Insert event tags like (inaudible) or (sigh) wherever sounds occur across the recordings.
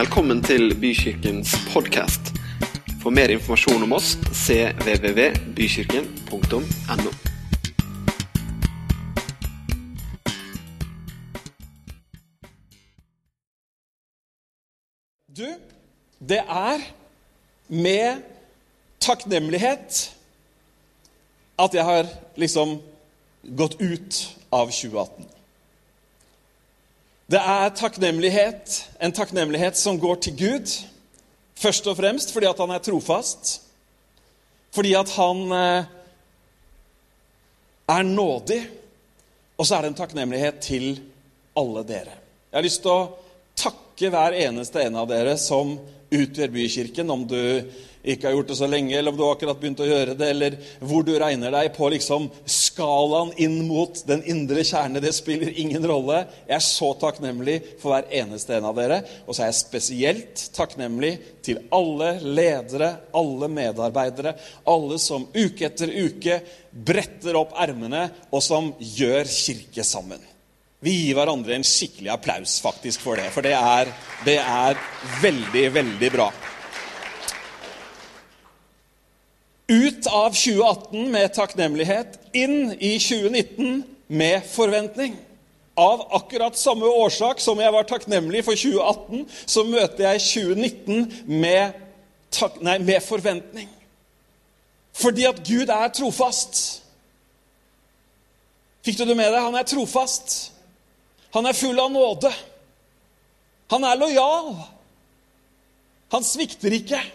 Velkommen til Bykirkens podkast. For mer informasjon om oss cvvvbykirken.no. Du, det er med takknemlighet at jeg har liksom gått ut av 2018. Det er takknemlighet, en takknemlighet som går til Gud, først og fremst fordi at han er trofast, fordi at han eh, er nådig, og så er det en takknemlighet til alle dere. Jeg har lyst til å takke hver eneste en av dere som utgjør Bykirken, om du ikke har gjort det så lenge, eller om du akkurat begynt å gjøre det, eller hvor du regner deg på liksom skalaen inn mot den indre kjerne. Det spiller ingen rolle. Jeg er så takknemlig for hver eneste en av dere. Og så er jeg spesielt takknemlig til alle ledere, alle medarbeidere, alle som uke etter uke bretter opp ermene, og som gjør kirke sammen. Vi gir hverandre en skikkelig applaus faktisk for det, for det er, det er veldig, veldig bra. Ut av 2018 med takknemlighet, inn i 2019 med forventning. Av akkurat samme årsak som jeg var takknemlig for 2018, så møter jeg 2019 med, tak nei, med forventning. Fordi at Gud er trofast. Fikk du det med deg? Han er trofast. Han er full av nåde. Han er lojal. Han svikter ikke.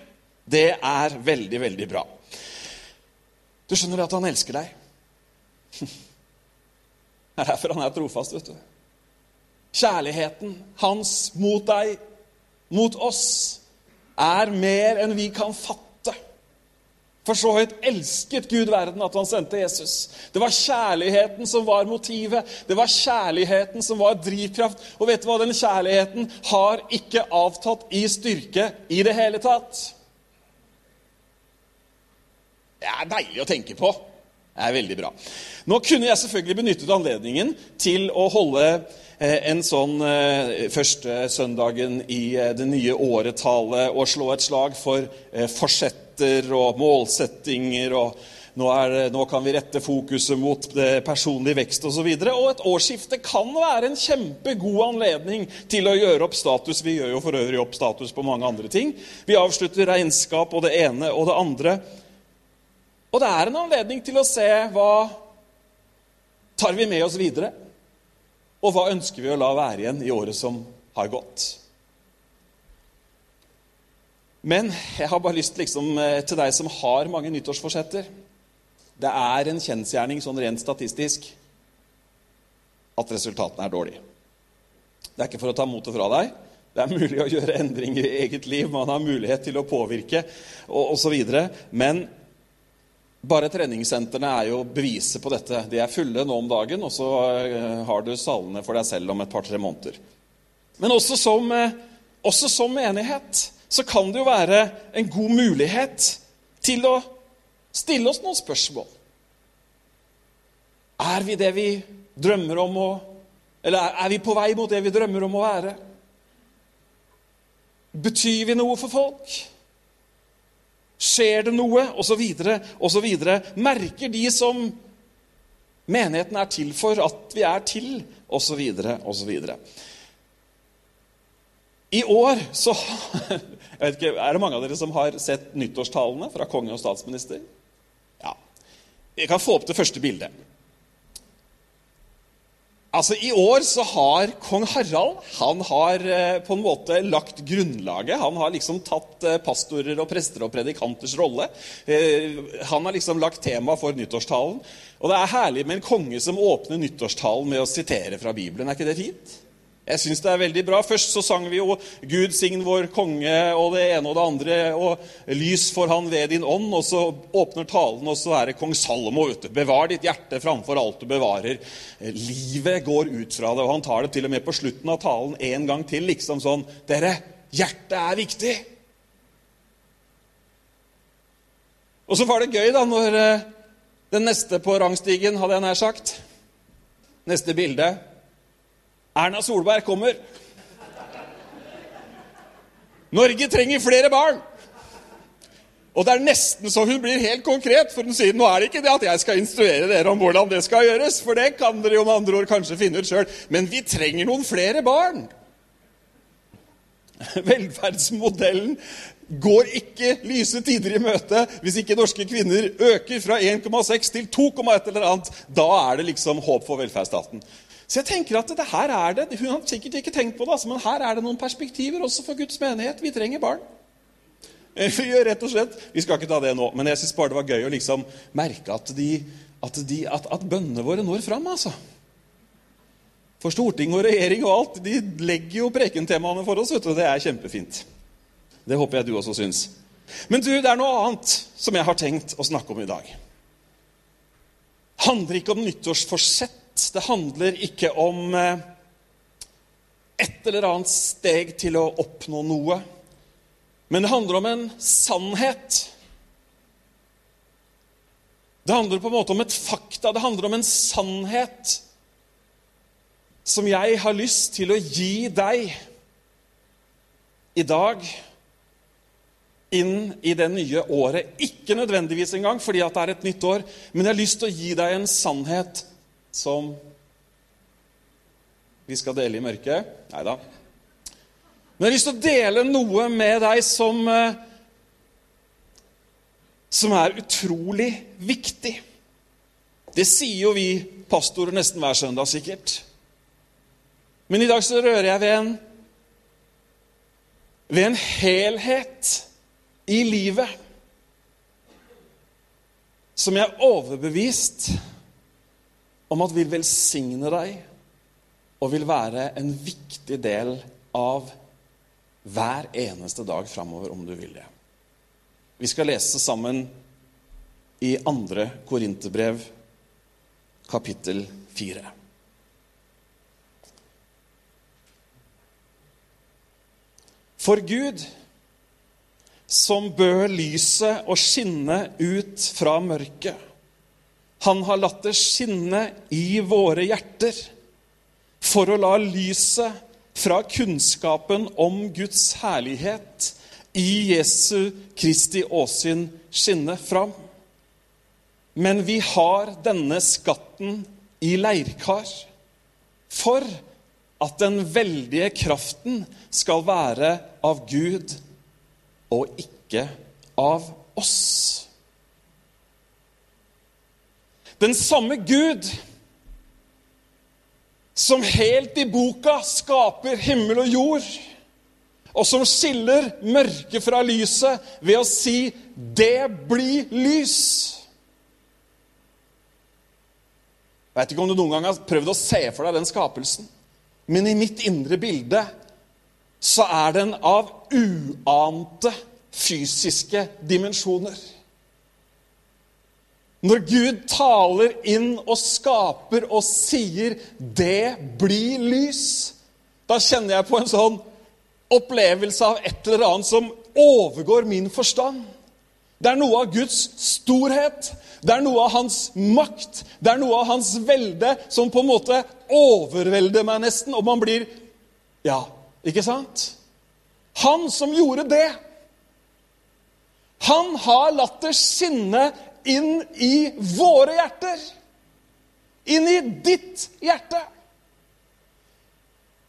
Det er veldig, veldig bra. Du skjønner at han elsker deg. Det er derfor han er trofast, vet du. Kjærligheten hans mot deg, mot oss, er mer enn vi kan fatte. For så høyt elsket Gud verden at han sendte Jesus. Det var kjærligheten som var motivet. Det var kjærligheten som var drivkraft. Og vet du hva? Den kjærligheten har ikke avtatt i styrke i det hele tatt. Det er deilig å tenke på. Det er veldig bra. Nå kunne jeg selvfølgelig benyttet anledningen til å holde en sånn første søndagen i det nye året-tale og slå et slag for forsetter og målsettinger og nå, er, nå, kan vi rette fokuset mot personlig vekst osv. Og, så og et årsskifte kan være en kjempegod anledning til å gjøre opp status. Vi gjør jo for øvrig opp status på mange andre ting. Vi avslutter regnskap og det ene og det andre. Og det er en anledning til å se hva tar vi med oss videre, og hva ønsker vi å la være igjen i året som har gått. Men jeg har bare lyst liksom, til deg som har mange nyttårsforsetter Det er en kjensgjerning sånn rent statistisk at resultatene er dårlige. Det er ikke for å ta motet fra deg. Det er mulig å gjøre endringer i eget liv, man har mulighet til å påvirke og osv. Men bare treningssentrene er jo beviset på dette. De er fulle nå om dagen, og så har du salene for deg selv om et par-tre måneder. Men også som, også som, menighet så kan det jo være en god mulighet til å stille oss noen spørsmål. Er vi det vi drømmer om å Eller er vi på vei mot det vi drømmer om å være? Betyr vi noe for folk? Skjer det noe? Og så videre, og så videre. Merker de som menigheten er til for, at vi er til? Og så videre, og så videre. I år så (laughs) jeg vet ikke, Er det mange av dere som har sett nyttårstalene fra konge og statsminister? Ja. Vi kan få opp det første bildet. Altså, I år så har kong Harald han har eh, på en måte lagt grunnlaget. Han har liksom tatt eh, pastorer og prester og predikanters rolle. Eh, han har liksom lagt tema for nyttårstalen. Og det er herlig med en konge som åpner nyttårstalen med å sitere fra Bibelen. Er ikke det fint? Jeg syns det er veldig bra. Først så sang vi jo 'Gud sign vår konge' og det ene og det andre, og 'Lys for han ved din ånd', og så åpner talen, og så er det kong Salomo ute. 'Bevar ditt hjerte framfor alt du bevarer'. Livet går ut fra det, og han tar det til og med på slutten av talen en gang til, liksom sånn 'Dere, hjertet er viktig'. Og så var det gøy, da, når den neste på rangstigen, hadde jeg nær sagt Neste bilde Erna Solberg kommer. Norge trenger flere barn! Og det er nesten så hun blir helt konkret, for hun sier nå er det ikke det at jeg skal instruere dere om hvordan det skal gjøres, for det kan dere jo med andre ord kanskje finne ut sjøl, men vi trenger noen flere barn. (laughs) Velferdsmodellen går ikke lyse tider i møte hvis ikke norske kvinner øker fra 1,6 til 2,1 eller annet. Da er det liksom håp for velferdsstaten. Så jeg tenker at det her er det, Hun har sikkert ikke tenkt på det, altså, men her er det noen perspektiver også for Guds menighet. Vi trenger barn. Eh, vi gjør rett og slett, vi skal ikke ta det nå, men jeg syns bare det var gøy å liksom merke at, de, at, de, at, at bønnene våre når fram. altså. For storting og regjering og alt, de legger jo prekentemaene for oss, vet du, det er kjempefint. Det håper jeg du også syns. Men du, det er noe annet som jeg har tenkt å snakke om i dag. Det handler ikke om nyttårsforsett. Det handler ikke om eh, et eller annet steg til å oppnå noe. Men det handler om en sannhet. Det handler på en måte om et fakta, det handler om en sannhet som jeg har lyst til å gi deg i dag inn i det nye året. Ikke nødvendigvis engang fordi det er et nytt år, men jeg har lyst til å gi deg en sannhet som vi skal dele i mørket. Nei da. Men jeg har lyst til å dele noe med deg som, eh, som er utrolig viktig. Det sier jo vi pastorer nesten hver søndag, sikkert. Men i dag så rører jeg ved en, ved en helhet i livet som jeg er overbevist om at vil velsigne deg og vil være en viktig del av hver eneste dag framover om du vil det. Vi skal lese sammen i andre Korinterbrev, kapittel fire. For Gud, som bør lyset og skinne ut fra mørket, han har latt det skinne i våre hjerter for å la lyset fra kunnskapen om Guds herlighet i Jesu Kristi åsyn skinne fram. Men vi har denne skatten i leirkar for at den veldige kraften skal være av Gud og ikke av oss. Den samme Gud som helt i boka skaper himmel og jord, og som skiller mørket fra lyset ved å si 'det blir lys'. Jeg vet ikke om du noen gang har prøvd å se for deg den skapelsen, men i mitt indre bilde så er den av uante fysiske dimensjoner. Når Gud taler inn og skaper og sier 'det blir lys', da kjenner jeg på en sånn opplevelse av et eller annet som overgår min forstand. Det er noe av Guds storhet, det er noe av hans makt, det er noe av hans velde som på en måte overvelder meg nesten, og man blir Ja, ikke sant? Han som gjorde det, han har latt det skinne inn i våre hjerter. Inn i ditt hjerte.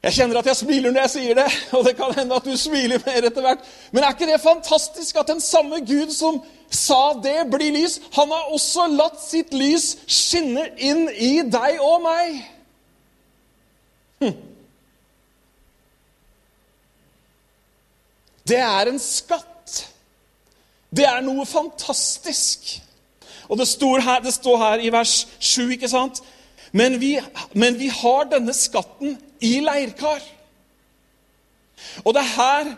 Jeg kjenner at jeg smiler når jeg sier det, (laughs) og det kan hende at du smiler mer etter hvert. Men er ikke det fantastisk at den samme Gud som sa 'det blir lys', han har også latt sitt lys skinne inn i deg og meg? Hm. Det er en skatt. Det er noe fantastisk. Og det står her, det står her i vers 7, ikke sant? Men vi, men vi har denne skatten i leirkar. Og det er her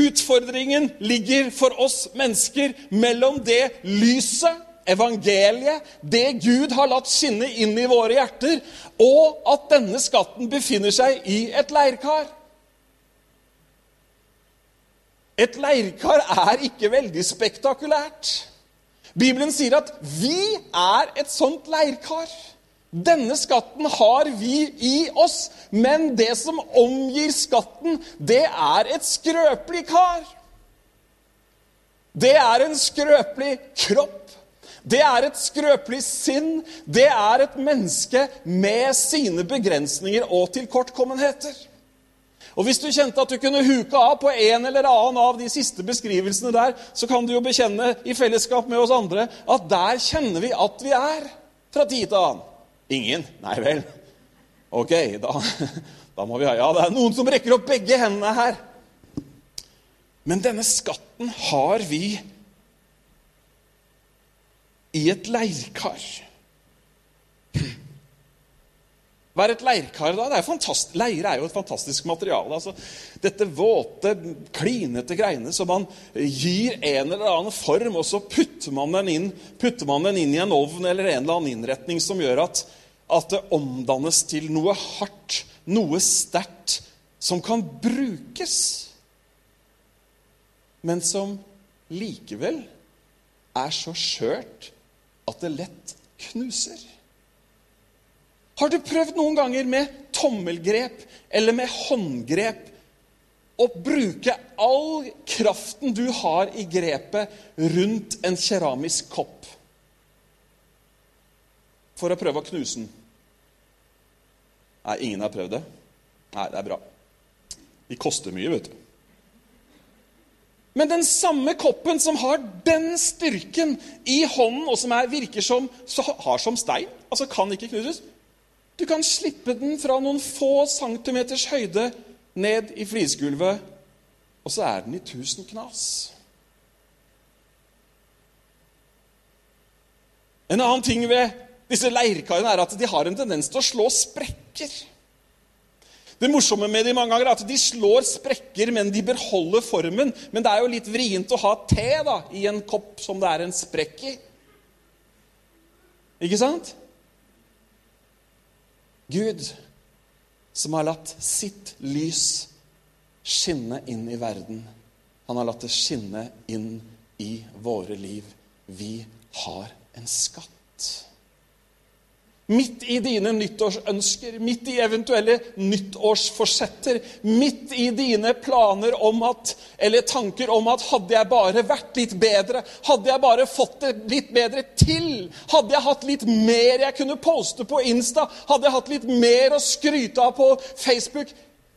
utfordringen ligger for oss mennesker mellom det lyset, evangeliet, det Gud har latt skinne inn i våre hjerter, og at denne skatten befinner seg i et leirkar. Et leirkar er ikke veldig spektakulært. Bibelen sier at vi er et sånt leirkar. Denne skatten har vi i oss, men det som omgir skatten, det er et skrøpelig kar. Det er en skrøpelig kropp. Det er et skrøpelig sinn. Det er et menneske med sine begrensninger og tilkortkommenheter. Og Hvis du kjente at du kunne huke av på en eller annen av de siste beskrivelsene der, så kan du jo bekjenne i fellesskap med oss andre at der kjenner vi at vi er fra tid til annen. Ingen? Nei vel. Ok, da, (laughs) da må vi ha Ja, det er noen som rekker opp begge hendene her. Men denne skatten har vi i et leirkar. Hva er et leirkar, da? Det er Leire er jo et fantastisk materiale. Altså, dette våte, klinete greiene som man gir en eller annen form, og så putter man den inn, man den inn i en ovn eller en eller annen innretning som gjør at, at det omdannes til noe hardt, noe sterkt, som kan brukes, men som likevel er så skjørt at det lett knuser. Har du prøvd noen ganger med tommelgrep eller med håndgrep å bruke all kraften du har i grepet, rundt en keramisk kopp for å prøve å knuse den? Nei, ingen har prøvd det? Nei, det er bra. De koster mye, vet du. Men den samme koppen som har den styrken i hånden, og som er, virker som, har som stein, altså kan ikke knuses Du kan slippe den fra noen få centimeters høyde ned i flisgulvet, og så er den i tusen knas. En annen ting ved disse leirkarene er at de har en tendens til å slå sprekker. Det morsomme med de mange ganger er at de slår sprekker, men de beholder formen. Men det er jo litt vrient å ha te da, i en kopp som det er en sprekk i. Ikke sant? Gud, som har latt sitt lys skinne inn i verden. Han har latt det skinne inn i våre liv. Vi har en skatt. Midt i dine nyttårsønsker, midt i eventuelle nyttårsforsetter, midt i dine planer om at, eller tanker om at hadde jeg bare vært litt bedre, hadde jeg bare fått det litt bedre til, hadde jeg hatt litt mer jeg kunne poste på Insta, hadde jeg hatt litt mer å skryte av på Facebook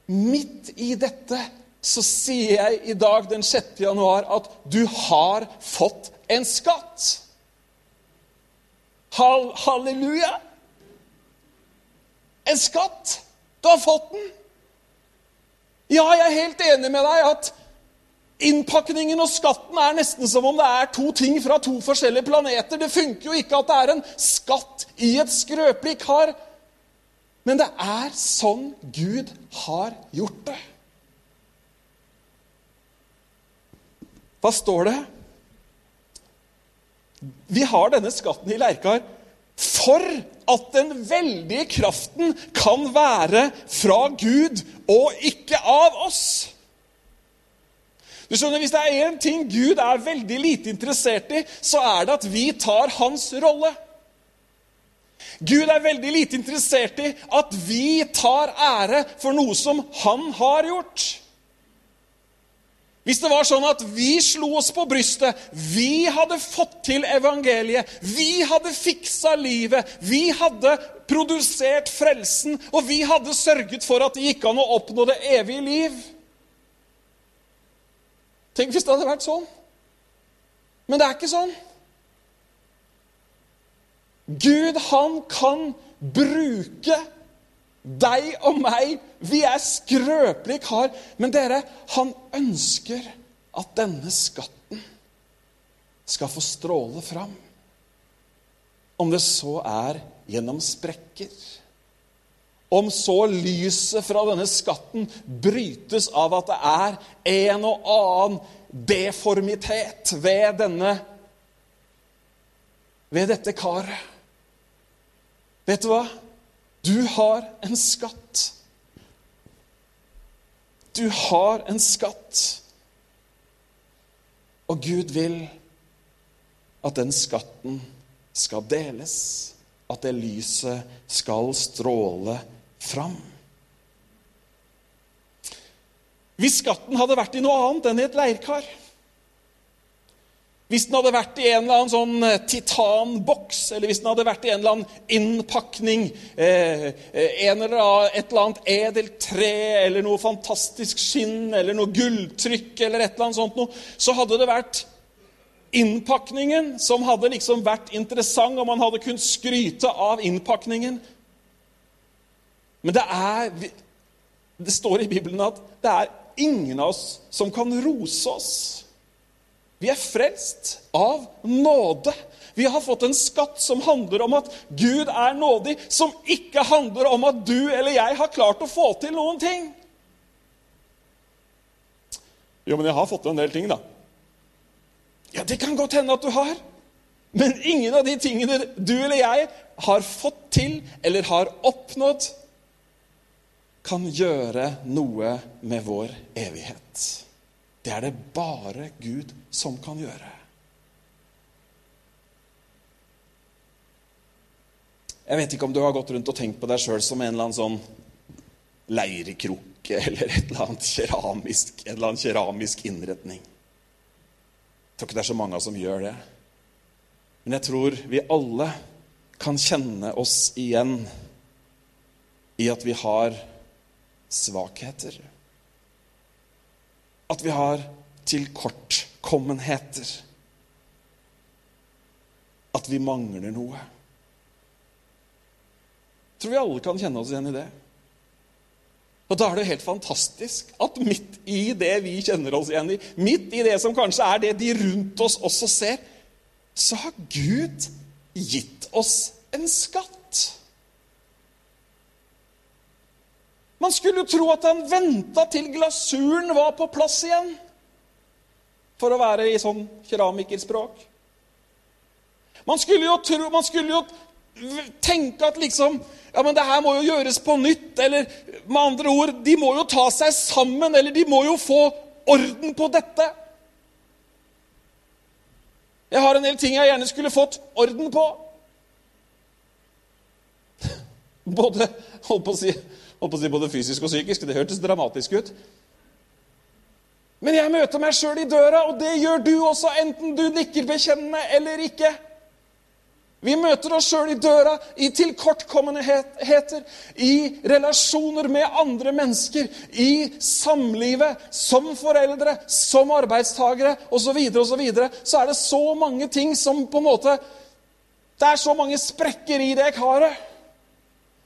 Midt i dette så sier jeg i dag den 6. januar at du har fått en skatt. Halleluja! En skatt. Du har fått den. Ja, jeg er helt enig med deg at innpakningen og skatten er nesten som om det er to ting fra to forskjellige planeter. Det funker jo ikke at det er en skatt i et skrøpelig kar. Men det er sånn Gud har gjort det. Hva står det? Vi har denne skatten i leirkar for at den veldige kraften kan være fra Gud og ikke av oss. Du skjønner, Hvis det er én ting Gud er veldig lite interessert i, så er det at vi tar hans rolle. Gud er veldig lite interessert i at vi tar ære for noe som han har gjort. Hvis det var sånn at vi slo oss på brystet, vi hadde fått til evangeliet, vi hadde fiksa livet, vi hadde produsert frelsen, og vi hadde sørget for at det gikk an å oppnå det evige liv Tenk hvis det hadde vært sånn. Men det er ikke sånn. Gud, han kan bruke deg og meg, vi er skrøpelige kar. Men dere, han ønsker at denne skatten skal få stråle fram. Om det så er gjennom sprekker. Om så lyset fra denne skatten brytes av at det er en og annen deformitet ved denne ved dette karet. Vet du hva? Du har en skatt. Du har en skatt. Og Gud vil at den skatten skal deles. at det lyset skal stråle fram. Hvis skatten hadde vært i noe annet enn i et leirkar Hvis den hadde vært i en eller annen sånn eh, titanboks, eller hvis den hadde vært i en eller annen innpakning, eh, eh, en eller annen, et eller annet edelt tre eller noe fantastisk skinn eller noe gulltrykk eller et eller annet sånt noe, så hadde det vært innpakningen som hadde liksom vært interessant, og man hadde kunnet skryte av innpakningen. Men det er Det står i Bibelen at det er ingen av oss som kan rose oss. Vi er frelst av nåde. Vi har fått en skatt som handler om at Gud er nådig, som ikke handler om at du eller jeg har klart å få til noen ting. Jo, men jeg har fått til en del ting, da. Ja, det kan godt hende at du har. Men ingen av de tingene du eller jeg har fått til eller har oppnådd, kan gjøre noe med vår evighet. Det er det bare Gud som kan gjøre. Jeg vet ikke om du har gått rundt og tenkt på deg sjøl som en eller annen sånn leirekrukke (laughs) eller et eller annet keramisk, en eller annen keramisk innretning. Jeg tror ikke det er så mange som gjør det. Men jeg tror vi alle kan kjenne oss igjen i at vi har svakheter. At vi har tilkortkommenheter. At vi mangler noe. Jeg tror vi alle kan kjenne oss igjen i det. Og da er det helt fantastisk at midt i det vi kjenner oss igjen i, midt i det som kanskje er det de rundt oss også ser, så har Gud gitt oss en skatt. Man skulle jo tro at han venta til glasuren var på plass igjen. For å være i sånn keramikerspråk. Man skulle jo, tro, man skulle jo tenke at liksom Ja, men det her må jo gjøres på nytt. Eller med andre ord, de må jo ta seg sammen. Eller de må jo få orden på dette. Jeg har en del ting jeg gjerne skulle fått orden på. (laughs) Både holdt på å si si både fysisk og psykisk. Det hørtes dramatisk ut. Men jeg møter meg sjøl i døra, og det gjør du også, enten du nikker bekjennende eller ikke. Vi møter oss sjøl i døra i tilkortkommenheter, i relasjoner med andre mennesker, i samlivet, som foreldre, som arbeidstagere osv. Og så, så er det så mange ting som på en måte Det er så mange sprekker i det karet.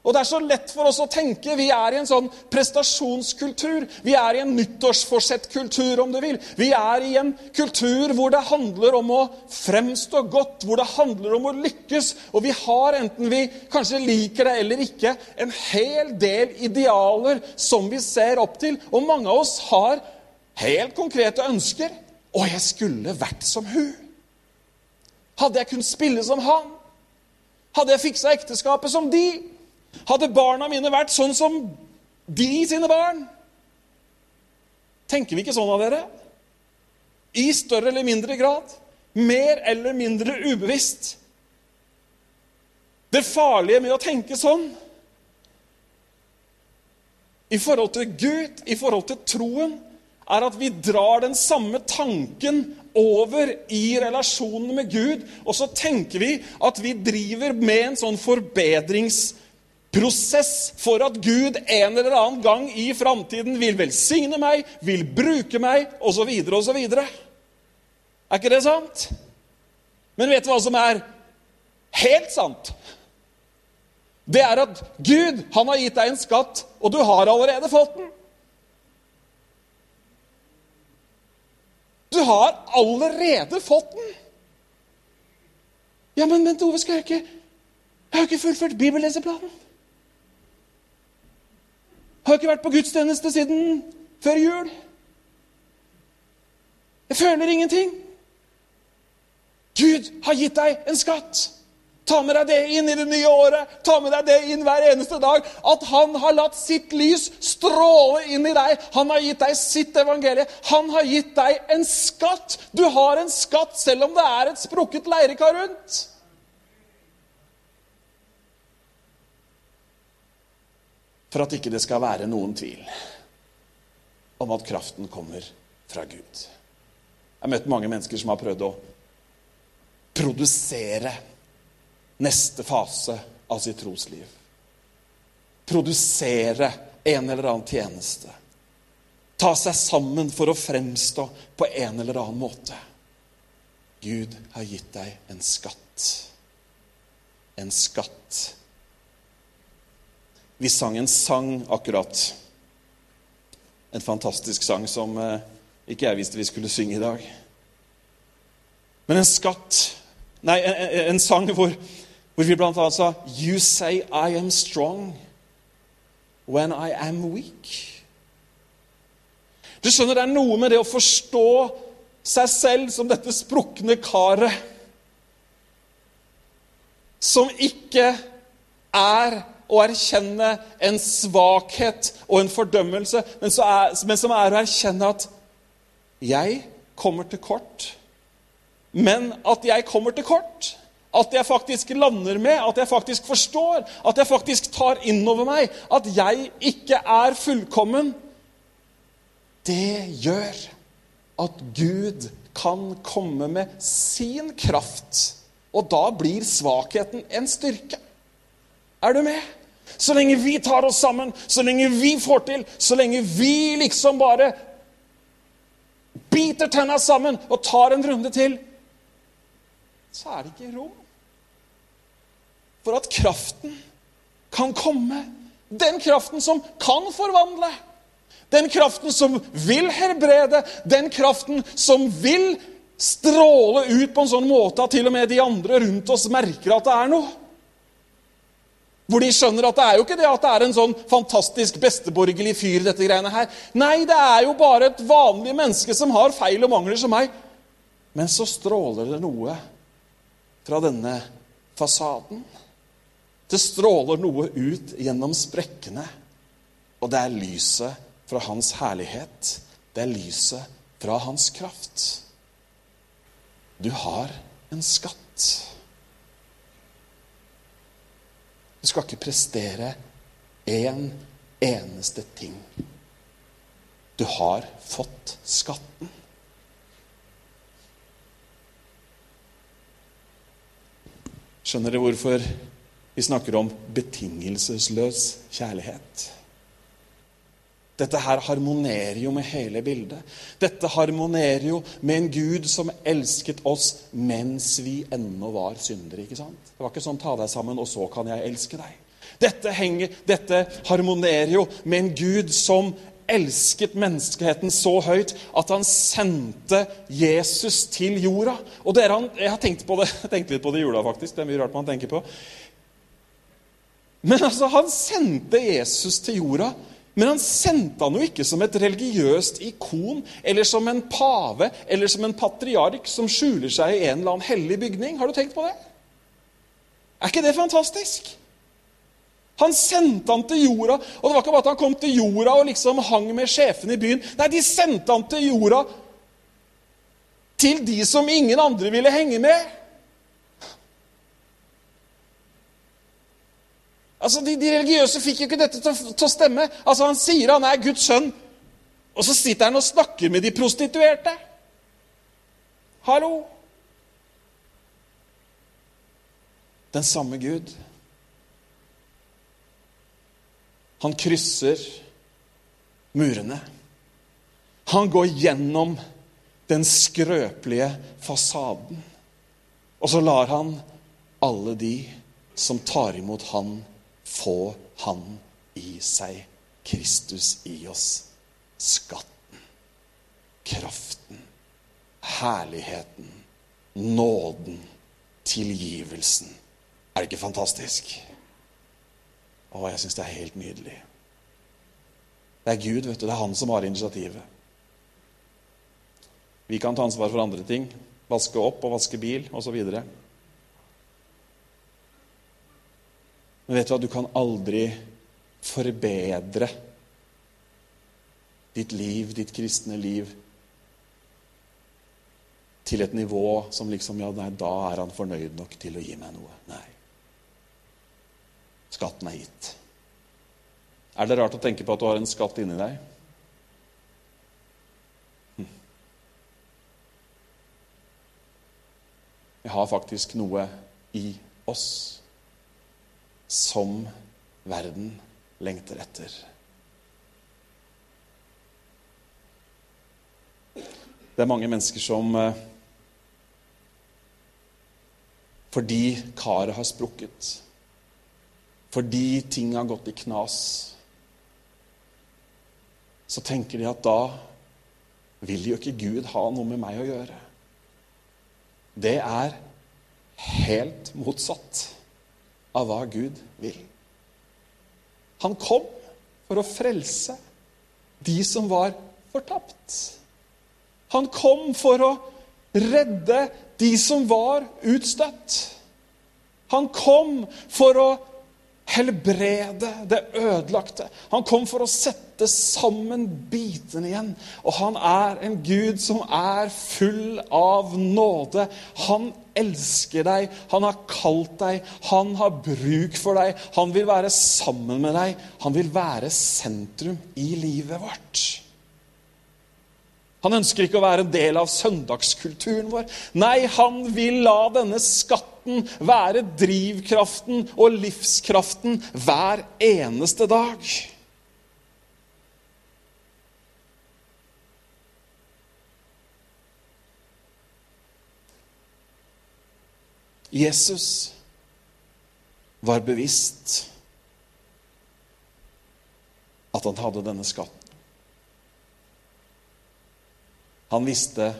Og Det er så lett for oss å tenke vi er i en sånn prestasjonskultur. Vi er i en nyttårsforsett-kultur, om du vil. Vi er i en kultur hvor det handler om å fremstå godt, hvor det handler om å lykkes. Og vi har, enten vi kanskje liker det eller ikke, en hel del idealer som vi ser opp til. Og mange av oss har helt konkrete ønsker. Å, jeg skulle vært som hun. Hadde jeg kunnet spille som han? Hadde jeg fiksa ekteskapet som de? Hadde barna mine vært sånn som de sine barn? Tenker vi ikke sånn av dere? I større eller mindre grad? Mer eller mindre ubevisst? Det farlige med å tenke sånn i forhold til Gud, i forhold til troen, er at vi drar den samme tanken over i relasjonen med Gud, og så tenker vi at vi driver med en sånn forbedringsprosess prosess for at Gud en eller annen gang i framtiden vil velsigne meg, vil bruke meg, osv., osv. Er ikke det sant? Men vet du hva som er helt sant? Det er at Gud han har gitt deg en skatt, og du har allerede fått den. Du har allerede fått den. Ja, men men Ove, skal jeg ikke Jeg har ikke fullført bibelleseplanen. Har ikke vært på gudstjeneste siden før jul. Jeg føler ingenting. Gud har gitt deg en skatt. Ta med deg det inn i det nye året. Ta med deg det inn hver eneste dag. At han har latt sitt lys stråle inn i deg. Han har gitt deg sitt evangelie. Han har gitt deg en skatt. Du har en skatt selv om det er et sprukket leirekar rundt. For at ikke det skal være noen tvil om at kraften kommer fra Gud. Jeg har møtt mange mennesker som har prøvd å produsere neste fase av sitt trosliv. Produsere en eller annen tjeneste. Ta seg sammen for å fremstå på en eller annen måte. Gud har gitt deg en skatt. En skatt. Vi sang en sang akkurat. En fantastisk sang som eh, ikke jeg visste vi skulle synge i dag. Men en skatt Nei, en, en, sang hvor, hvor vi blant annet sa You say I am strong when I am weak. Du skjønner, det er noe med det å forstå seg selv som dette sprukne karet som ikke er å erkjenne en svakhet og en fordømmelse, men, er, men som er å erkjenne at jeg kommer til kort, men at jeg kommer til kort. At jeg faktisk lander med, at jeg faktisk forstår, at jeg faktisk tar inn over meg at jeg ikke er fullkommen. Det gjør at Gud kan komme med sin kraft. Og da blir svakheten en styrke. Er du med? Så lenge vi tar oss sammen, så lenge vi får til, så lenge vi liksom bare biter tenna sammen og tar en runde til, så er det ikke rom for at kraften kan komme. Den kraften som kan forvandle. Den kraften som vil helbrede. Den kraften som vil stråle ut på en sånn måte at til og med de andre rundt oss merker at det er noe. Hvor de skjønner at det er jo ikke det at det er en sånn fantastisk besteborgerlig fyr, dette greiene her. Nei, det er jo bare et vanlig menneske som har feil og mangler som meg. Men så stråler det noe fra denne fasaden. Det stråler noe ut gjennom sprekkene. Og det er lyset fra hans herlighet. Det er lyset fra hans kraft. Du har en skatt. Du skal ikke prestere en eneste ting. Du har fått skatten. Skjønner dere hvorfor vi snakker om betingelsesløs kjærlighet? Dette her harmonerer jo med hele bildet. Dette harmonerer jo med en Gud som elsket oss mens vi ennå var syndere. ikke sant? Det var ikke sånn 'ta deg sammen, og så kan jeg elske deg'. Dette, henger, dette harmonerer jo med en Gud som elsket menneskeheten så høyt at han sendte Jesus til jorda. Og dere, Jeg har tenkt, på det, (laughs) jeg litt på det i jula, faktisk. Det er mye rart man tenker på. Men altså, han sendte Jesus til jorda men han sendte han jo ikke som et religiøst ikon eller som en pave eller som en patriark som skjuler seg i en eller annen hellig bygning. Har du tenkt på det? Er ikke det fantastisk? Han sendte han til jorda, og det var ikke bare at han kom til jorda og liksom hang med sjefene i byen. Nei, de sendte han til jorda til de som ingen andre ville henge med. Altså, de, de, religiøse fikk jo ikke dette til, til, å stemme. Altså, Han sier han er Guds sønn, og så sitter han og snakker med de prostituerte. Hallo? Den samme Gud. Han krysser murene. Han går gjennom den skrøpelige fasaden. Og så lar han alle de som tar imot han, få Han i seg, Kristus i oss. Skatten, kraften, herligheten, nåden, tilgivelsen. Er det ikke fantastisk? Å, jeg syns det er helt nydelig. Det er Gud, vet du. Det er han som har initiativet. Vi kan ta ansvar for andre ting. Vaske opp og vaske bil osv. Men vet du hva, du kan aldri forbedre ditt liv, ditt kristne liv, til et nivå som liksom Ja, nei, da er han fornøyd nok til å gi meg noe. Nei. Skatten er gitt. Er det rart å tenke på at du har en skatt inni deg? Hm. Vi har faktisk noe i oss som verden lengter etter. Det er mange mennesker som eh, Fordi karet har sprukket, fordi ting har gått i knas, så tenker de at da vil jo ikke Gud ha noe med meg å gjøre. Det er helt motsatt av hva Gud vil. Han kom for å frelse de som var fortapt. Han kom for å redde de som var utstøtt. Han kom for å helbrede det ødelagte. Han kom for å sette sammen bitene igjen. Og han er en Gud som er full av nåde. Han elsker deg, han har kalt deg, han har bruk for deg. Han vil være sammen med deg. Han vil være sentrum i livet vårt. Han ønsker ikke å være en del av søndagskulturen vår. Nei, han vil la denne skatten være drivkraften og livskraften hver eneste dag. Jesus var bevisst at han hadde denne skatten. Han visste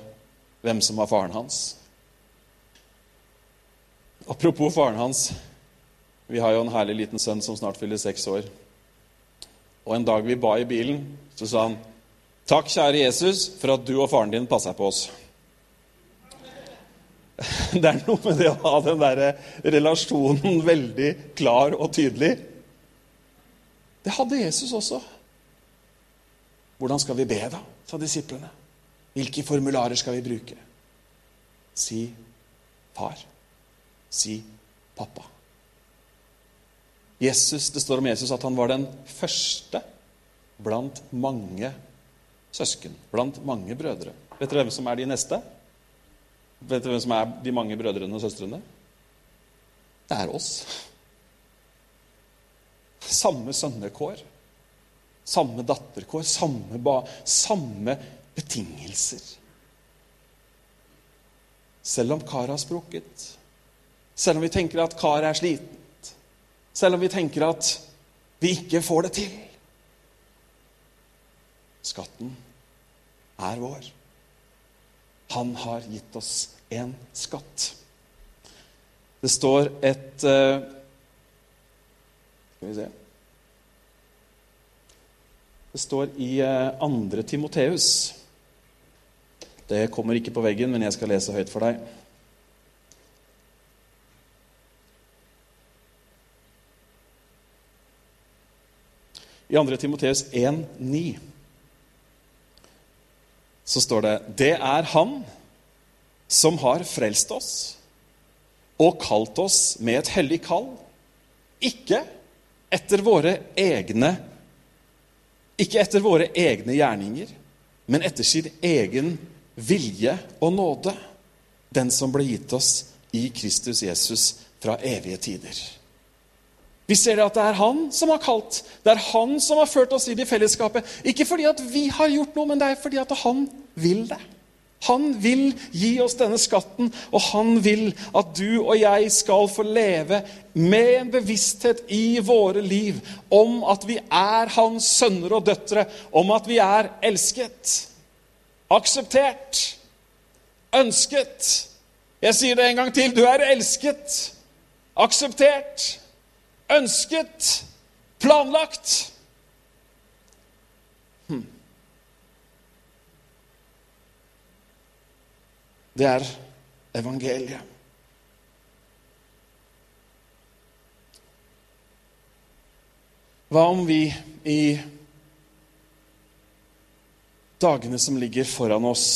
hvem som var faren hans. Apropos faren hans. Vi har jo en herlig liten sønn som snart fyller seks år. Og en dag vi ba i bilen, så sa han, 'Takk, kjære Jesus, for at du og faren din passer på oss.' (laughs) Det er noe med det å ha den der relasjonen (laughs) veldig klar og tydelig. Det hadde Jesus også. Hvordan skal vi be, da? sa disiplene. Hvilke formularer skal vi bruke? Si far. Si pappa. Jesus, Det står om Jesus at han var den første blant mange søsken. Blant mange brødre. Vet dere hvem som er de neste? Vet du hvem som er de mange brødrene og søstrene? Det er oss. Samme sønnekår. Samme datterkår. Samme, ba, samme betingelser. Selv om karet har sprukket, selv om vi tenker at karet er slitent, selv om vi tenker at vi ikke får det til. Skatten er vår. Han har gitt oss en skatt. Det står et uh, Skal vi se Det står i uh, Timoteus det kommer ikke på veggen, men jeg skal lese høyt for deg. I 2. Timoteus 1,9 så står det Det er Han som har frelst oss og kalt oss med et hellig kall, ikke etter våre egne ikke etter våre egne gjerninger, men etter sin egen vilje og nåde, den som ble gitt oss i Kristus Jesus fra evige tider. Vi ser det at det er han som har kalt. Det er han som har ført oss inn i fellesskapet. Ikke fordi at vi har gjort noe, men det er fordi at han vil det. Han vil gi oss denne skatten, og han vil at du og jeg skal få leve med en bevissthet i våre liv om at vi er hans sønner og døtre, om at vi er elsket akseptert, ønsket. Jeg sier det en gang til. Du er elsket, akseptert, ønsket, planlagt. Hm. Det er evangeliet. Hva om vi i dagene som ligger foran oss,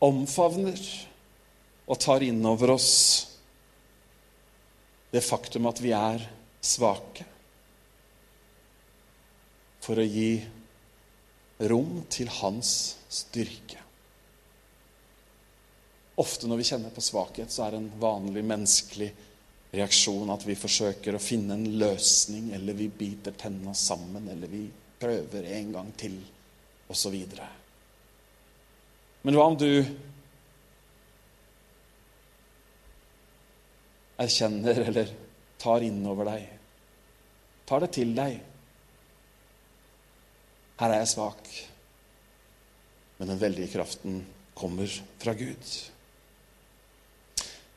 omfavner og tar inn over oss det faktum at vi er svake, for å gi rom til hans styrke. Ofte når vi kjenner på svakhet, så er det en vanlig menneskelig reaksjon at vi forsøker å finne en løsning, eller vi biter tenna sammen, eller vi prøver en gang til, osv. Men hva om du erkjenner eller tar innover deg, tar det til deg? Her er jeg svak, men den veldige kraften kommer fra Gud.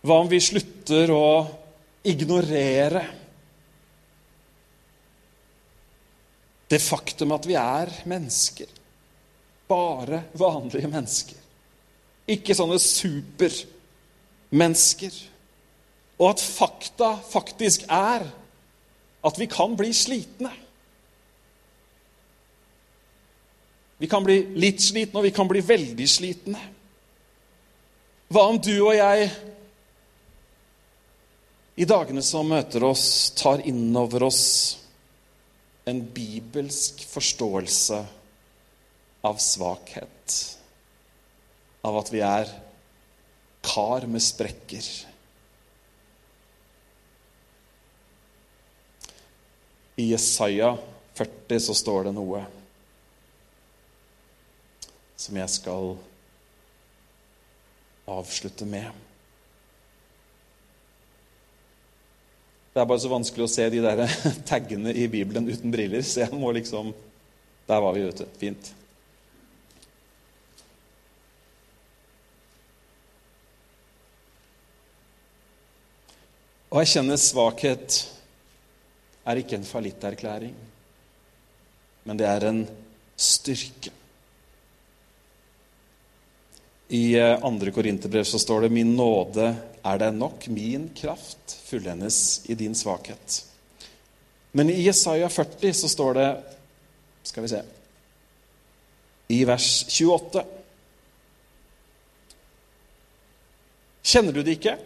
Hva om vi slutter å ignorere det faktum at vi er mennesker? Bare vanlige mennesker. Ikke sånne supermennesker. Og at fakta faktisk er at vi kan bli slitne. Vi kan bli litt slitne, og vi kan bli veldig slitne. Hva om du og jeg i dagene som møter oss, tar inn over oss en bibelsk forståelse av svakhet? Av at vi er kar med sprekker? I Jesaja 40 så står det noe som jeg skal avslutte med. Det er bare så vanskelig å se de der (laughs) taggene i Bibelen uten briller, så jeg må liksom Der var vi, vet du. Fint. jeg kjenner svakhet er ikke en fallitterklæring, men det er en styrke. I eh, andre Korinterbrev så står det 'Min nåde er deg nok, min kraft fullendes i din svakhet'. Men i Jesaja 40 så står det Skal vi se I vers 28 Kjenner du det ikke?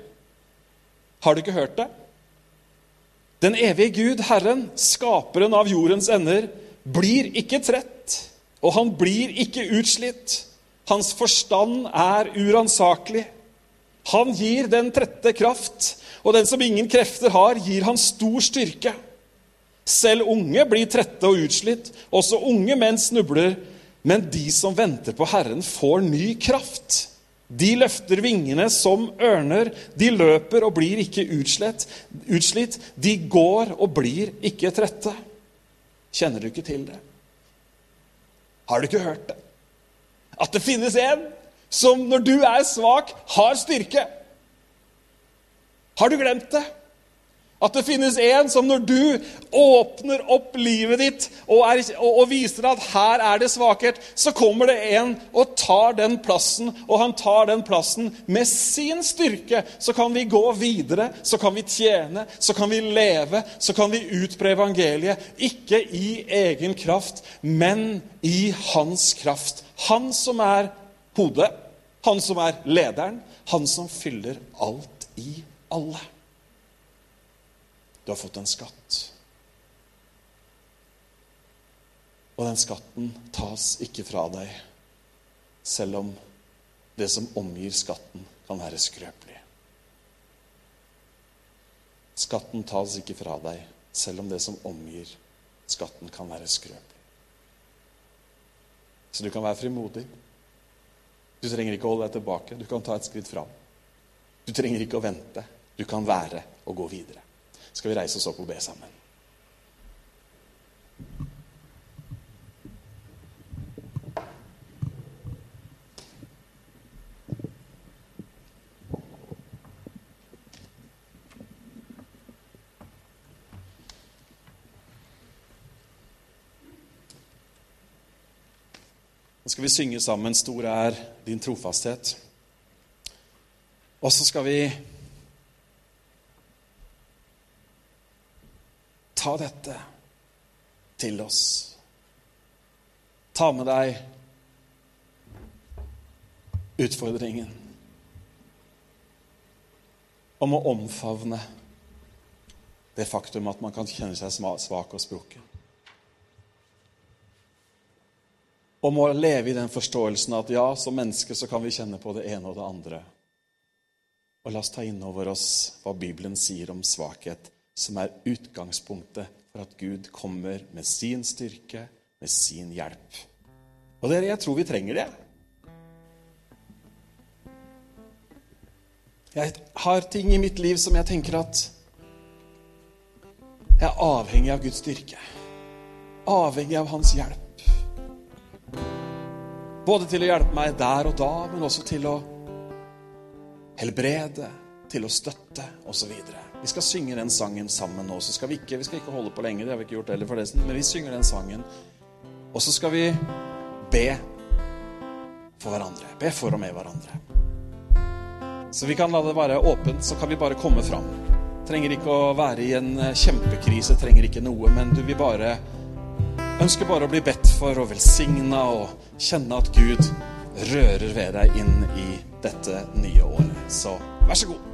Har du ikke hørt det? Den evige Gud, Herren, skaperen av jordens ender, blir ikke trett, og han blir ikke utslitt. Hans forstand er uransakelig. Han gir den trette kraft, og den som ingen krefter har, gir han stor styrke. Selv unge blir trette og utslitt, også unge menn snubler, men de som venter på Herren, får ny kraft. De løfter vingene som ørner, de løper og blir ikke utslitt, utslitt. De går og blir ikke trette. Kjenner du ikke til det? Har du ikke hørt det? At det finnes en som når du er svak, har styrke. Har du glemt det? At det finnes en som når du åpner opp livet ditt og, er, og, og, viser at her er det svakhet, så kommer det en og tar den plassen, og han tar den plassen med sin styrke. Så kan vi gå videre, så kan vi tjene, så kan vi leve, så kan vi utbre evangeliet. Ikke i egen kraft, men i hans kraft. Han som er hodet, han som er lederen, han som fyller alt i alle. Du har fått en skatt. Og den skatten tas ikke fra deg, selv om det som omgir skatten, kan være skrøpelig. Skatten tas ikke fra deg, selv om det som omgir skatten, kan være skrøpelig. Så du kan være frimodig. Du trenger ikke å holde deg tilbake. Du kan ta et skritt fram. Du trenger ikke å vente. Du kan være og gå videre skal vi reise oss opp og be sammen. Nå skal vi synge sammen 'Stor er din trofasthet'. Og så skal vi ta dette til oss. Ta med deg utfordringen om å omfavne det faktum at man kan kjenne seg svak og sprukken. Og må leve i den forståelsen at ja, som mennesker så kan vi kjenne på det ene og det andre. Og la oss ta inn over oss hva Bibelen sier om svakhet, som er utgangspunktet for at Gud kommer med sin styrke, med sin hjelp. Og dere, jeg tror vi trenger det. Jeg har ting i mitt liv som jeg tenker at jeg er avhengig av Guds styrke. Avhengig av Hans hjelp. Både til å hjelpe meg der og da, men også til å helbrede, til å støtte osv. Vi skal synge den sangen sammen nå. så skal Vi ikke vi skal ikke holde på lenge, det har vi ikke gjort heller, forresten, men vi synger den sangen. Og så skal vi be for hverandre. Be for og med hverandre. Så vi kan la det være åpent, så kan vi bare komme fram. Trenger ikke å være i en kjempekrise, trenger ikke noe, men du vil bare ønsker bare å bli bedt for og velsigna og kjenne at Gud rører ved deg inn i dette nye året. Så vær så god.